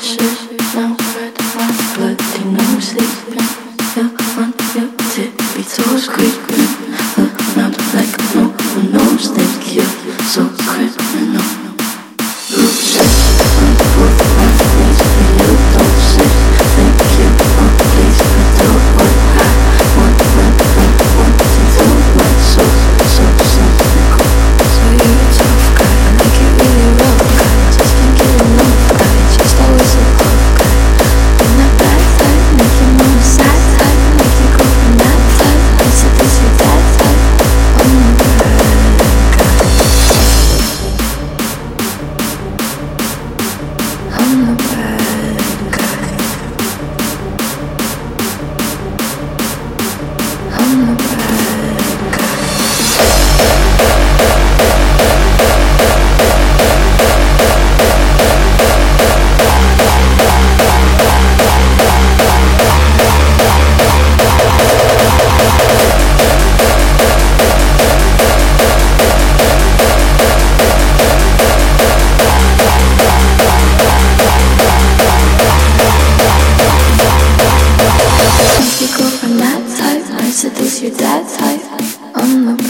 precious, now fret my blood, he knows. I'm the